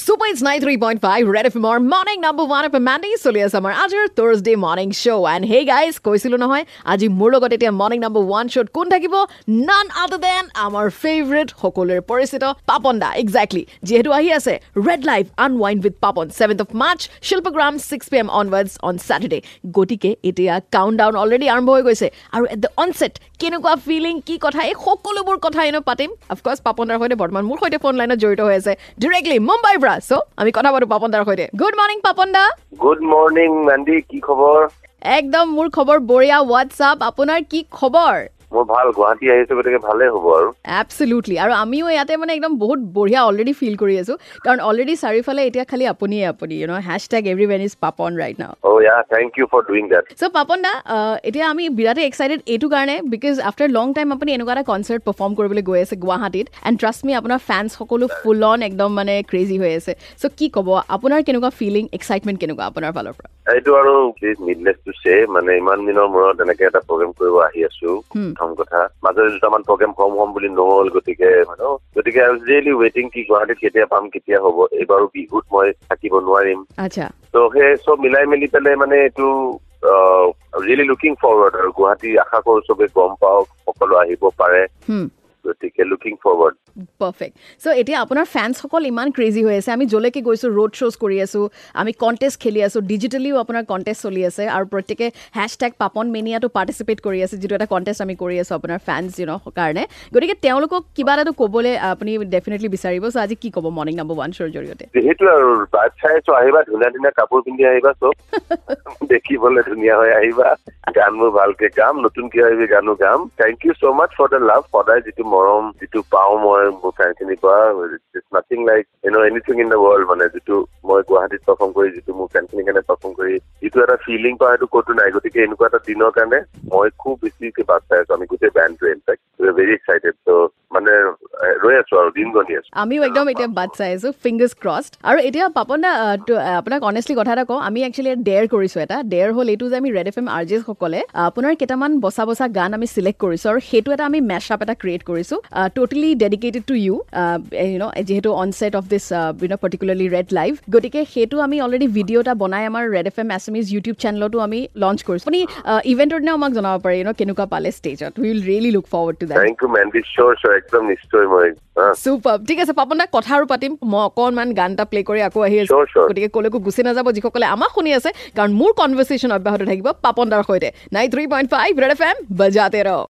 Super it's 93.5 Red FM or morning number 1 of Mandy চলি আছে আমাৰ আজিৰ Thursday morning show. And hey guys কৈছিলো নহয় আজি মোৰ লগত এতিয়া morning number 1 showত কোন থাকিব? None other than আমাৰ favorite সকলোৰে পৰিচিত পাপন দা exactly যিহেতু আহি আছে Red Life Unwind with Papon 7th of March Shilpagram 6 pm onwards on Saturday. গতিকে এতিয়া কাউণ্টডাউন অলৰেডি আৰম্ভ হৈ গৈছে। আৰু এট কেনেকুৱা ফিলিং কি কথা এই সকলোবোৰ কথা এনেও পাতিম? অফক'ৰ্ছ পাপন সৈতে বৰ্তমান মোৰ সৈতে ফোন লাইনত জড়িত হৈ আছে। ডিৰেক্টলি মুম্বাইৰ পৰা চ' আমি কথা পাতো পাপন দাৰ সৈতে। Good morning Papan da good morning mandi কি খবৰ? একদম মোৰ খবৰ বঢ়িয়া হোৱাটছআপ আপোনাৰ কি খবৰ? মোৰ ভাল গুৱাহাটী আহিছো গতিকে ভালে হ'ব আৰু। আমিও ইয়াতে মানে একদম বহুত বঢ়িয়া অলৰেডি ফিল কৰি আছো। কাৰণ অলৰেডি চাৰিওফালে এতিয়া খালি আপুনিয়ে আপুনি you know hashtag everyone is Papan right now O thank you for doing that so' Papan da এতিয়া আমি বিৰাটেই এক্সাইটেড এইটো কাৰণে বিকজ আফটাৰ লং টাইম আপুনি এনেকুৱা এটা কনচাৰ্ট পাৰফৰ্ম কৰিবলৈ গৈ আছে গুৱাহাটীত এণ্ড ট্ৰাষ্ট মি আপোনাৰ ফেন্স সকলো ফুল অন একদম মানে ক্ৰেজি হৈ আছে। চ' কি ক'ব আপোনাৰ কেনেকুৱা ফিলিং এক্সাইটমেণ্ট কেনেকুৱা আপোনাৰ ফালৰ পৰা? এইটো আৰু নিডলেছ টু চে মানে ইমান দিনৰ মূৰত এনেকে এটা প্ৰগ্ৰেম কৰিব আহি আছো। প্ৰথম কথা। মাজতে দুটামান প্ৰগ্ৰেম হম হম বুলি নহ'ল গতিকে মানে গতিকে আই ৰিয়েলি ৱেইটিং কি গুৱাহাটীত কেতিয়া পাম কেতিয়া হ'ব এইবাৰো বিহুত মই থাকিব নোৱাৰিম। ত' সেই চব মিলাই মেলি পেলাই মানে এইটো ৰিয়েলি লুকিং ফৰৱাৰ্ড আৰু গুৱাহাটী আশা কৰো চবে গম পাওক সকলো আহিব পাৰে। লুকিং ফৰৱাৰ্ড পাৰফেক্ট চ' এতিয়া আপোনাৰ ফেন্সসকল ইমান ক্ৰেজি হৈ আছে। আমি য'লৈকে গৈছোঁ ৰোড শ্ব'জ কৰি আছোঁ আমি কণ্টেষ্ট খেলি আছোঁ ডিজিটেলিও আপোনাৰ কণ্টেষ্ট চলি আছে আৰু প্ৰত্যেকে হেছ টেগ পাপন মেনিয়াটো পাৰ্টিচিপেট কৰি আছে যিটো এটা কণ্টেষ্ট আমি কৰি আছোঁ আপোনাৰ ফেন্স ইউ ন কাৰণে। গতিকে তেওঁলোকক কিবা এটাতো ক'বলৈ আপুনি ডেফিনেটলি বিচাৰিব। চ' আজি কি ক'ব মৰ্ণিং নাম্বাৰ ওৱান শ্ব'ৰ জৰিয়তে? যিহেতু আৰু বাট চাইছো আহিবা ধুনীয়া ধুনীয়া কাপোৰ পিন্ধি আহিবা চব। দেখিবলৈ ধুনীয়া হৈ আহিবা। গানবোৰ ভালকে গাম নতুন কিবা কিবি গানো গাম। Thank you so' much for the love সদায় যিটো মৰম যিটো পাওঁ মই মোৰ ফেনখিনিৰ পৰা nothing like you know anything in the world মানে যিটো মই গুৱাহাটীত পাৰফৰ্ম কৰি যিটো মোৰ ফেনখিনিৰ কাৰণে পাৰফৰ্ম কৰি যিটো এটা ফিলিং পাওঁ সেইটো ক'তো নাই গতিকে এনেকুৱা এটা দিনৰ কাৰণে মই খুব বেছিকে বাট চাই আছো আমি গোটেই বেণ্ডটোৱে ইনফেক্ট ভেৰি এক্সাইটেড ৰৈ আছো আৰু দিন গণি আছো। আমিও একদম এতিয়া বাট চাই আছোঁ ফিংগাৰ্ছ ক্ৰছড আৰু এতিয়া পাপন দা আপোনাক অনেষ্টলি কথা এটা কওঁ আমি একচুৱেলি ডেয়াৰ কৰিছোঁ এটা। ডেয়াৰ হ'ল এইটো যে আমি ৰেড এফ এম আৰ জেসকলে আপোনাৰ কেইটামান বচা বচা গান আমি চিলেক্ট কৰিছোঁ আৰু সেইটো এটা আমি মেছ আপ এটা ক্ৰিয়েট কৰিছোঁ। Totally dedicated to you you know যিহেতু onset of this you know particularly Red live গতিকে সেইটো আমি অলৰেডি ভিডিঅ' এটা বনাই আমাৰ ৰেড এফ এম এছমিজ ইউটিউব চেনেলতো আমি লঞ্চ কৰিছোঁ। আপুনি ইভেণ্টৰ দিনাও আমাক জনাব পাৰে ইউ ন কেনেকুৱা পালে ষ্টেজত will really look forward to that thank you Mandy cheers cheers একদম নিশ্চয় মই চুপাৰ ঠিক আছে পাপন দা কথা আৰু পাতিম। মই অকণমান গান এটা প্লে কৰি আকৌ আহি আছো. গতিকে ক'লৈকো গুচি নাযাব যিসকলে আমাক শুনি আছে কাৰণ মোৰ কনভাৰ্চেশ্যন অব্যাহত থাকিব পাপন দাৰ সৈতে। Nine three point five Red F M বজাতে ৰহ